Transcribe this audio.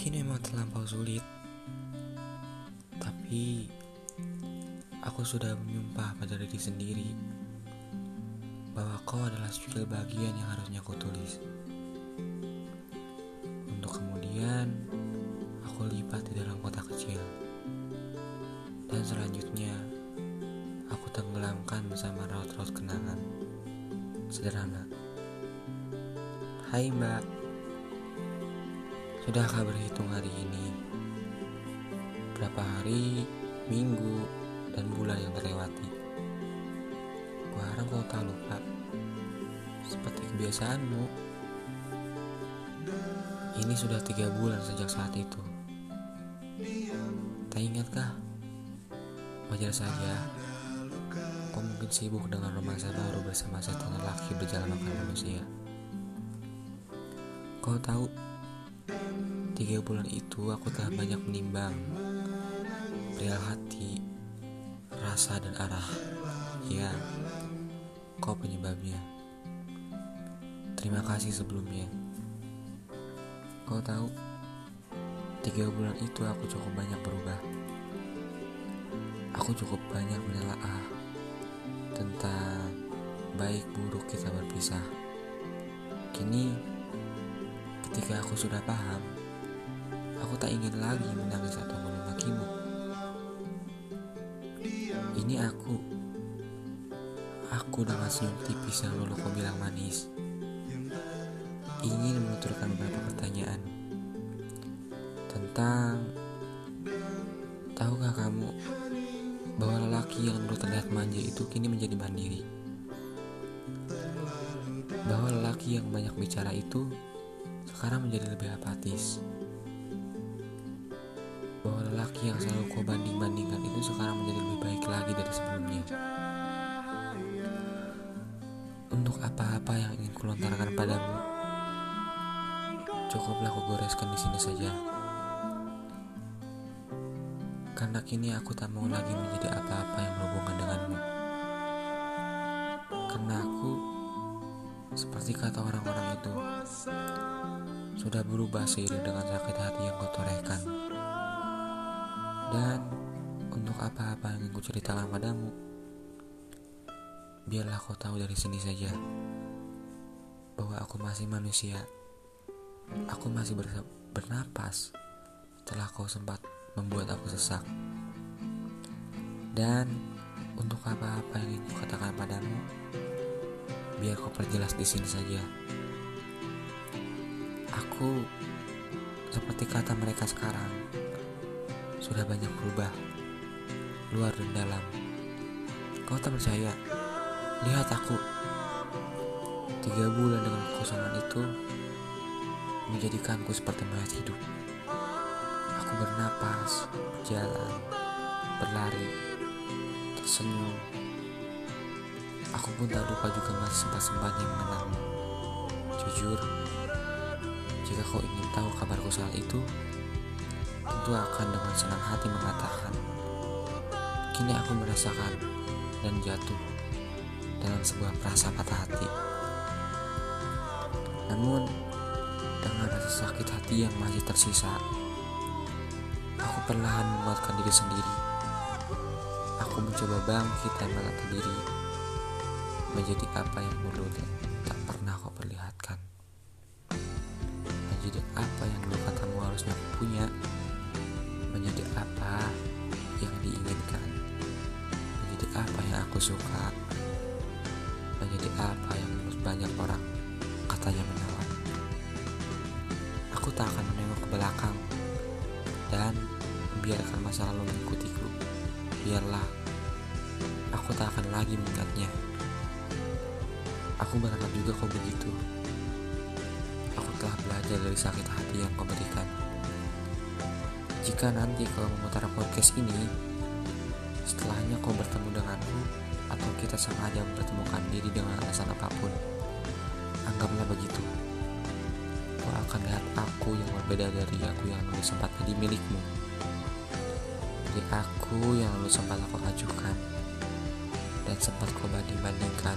Mungkin memang terlampau sulit, tapi aku sudah menyumpah pada diri sendiri bahwa kau adalah skill bagian yang harusnya aku tulis. Untuk kemudian aku lipat di dalam kotak kecil. Dan selanjutnya aku tenggelamkan bersama raut-raut kenangan. Sederhana. Hai mbak, sudahkah berhitung hari ini? Berapa hari, minggu, dan bulan yang terlewati? Kuharap kau tak lupa, seperti kebiasaanmu. Ini sudah tiga bulan sejak saat itu. Tak ingatkah? Wajar saja, kau mungkin sibuk dengan romansa baru bersama setan lelaki berjalan makan manusia. Kau tahu, tiga bulan itu aku telah banyak menimbang perihal hati, rasa dan arah. Ya, kau penyebabnya. Terima kasih sebelumnya. Kau tahu, tiga bulan itu aku cukup banyak berubah. Aku cukup banyak menelaah tentang baik buruk kita berpisah. Kini, ketika aku sudah paham, aku tak ingin lagi menangis atau memakimu. Ini aku. Aku dengan senyum tipis yang dulu kau bilang manis. Ingin menuturkan beberapa pertanyaan tentang tahukah kamu bahwa lelaki yang dulu terlihat manja itu kini menjadi mandiri. Bahwa lelaki yang banyak bicara itu sekarang menjadi lebih apatis. Bahwa lelaki yang selalu kau banding-bandingkan itu sekarang menjadi lebih baik lagi dari sebelumnya. Untuk apa-apa yang ingin kulontarkan padamu, cukuplah aku goreskan di sini saja. Karena kini aku tak mau lagi menjadi apa-apa yang berhubungan denganmu. Karena aku, seperti kata orang-orang itu, sudah berubah seiring dengan sakit hati yang kau torehkan. Dan untuk apa-apa yang ingin kuceritakan padamu, biarlah kau tahu dari sini saja bahwa aku masih manusia. Aku masih ber- bernapas setelah kau sempat membuat aku sesak. Dan untuk apa-apa yang ingin kukatakan padamu, biar kau perjelas di sini saja. Aku seperti kata mereka sekarang sudah banyak berubah, luar dan dalam. Kau tak percaya? Lihat aku. Tiga bulan dengan kekosongan itu menjadikanku seperti mayat hidup. Aku bernapas, berjalan, berlari, tersenyum. Aku pun tak lupa juga masih sempat-sempatnya mengenalmu. Jujur, jika kau ingin tahu kabarku saat itu, tentu akan dengan senang hati mengatakan, kini aku merasakan dan jatuh dalam sebuah perasa patah hati. Namun, dengan rasa sakit hati yang masih tersisa, aku perlahan menguatkan diri sendiri. Aku mencoba bangkit dan menata diri menjadi apa yang dulu Menjadi apa yang diinginkan. Menjadi apa yang aku suka. Menjadi apa yang menurut banyak orang katanya menawan. Aku tak akan menengok ke belakang dan membiarkan masa lalu mengikutiku. Biarlah, aku tak akan lagi mengingatnya. Aku berharap juga kau begitu. Aku telah belajar dari sakit hati yang kau berikan. Jika nanti kau memutar podcast ini, setelahnya kau bertemu denganku atau kita sengaja mempertemukan diri dengan alasan apa pun, anggaplah begitu. Kau akan lihat aku yang berbeda dari aku yang dulu sempat jadi milikmu. Dari aku yang lalu sempat aku ajukan dan sempat kau banding-bandingkan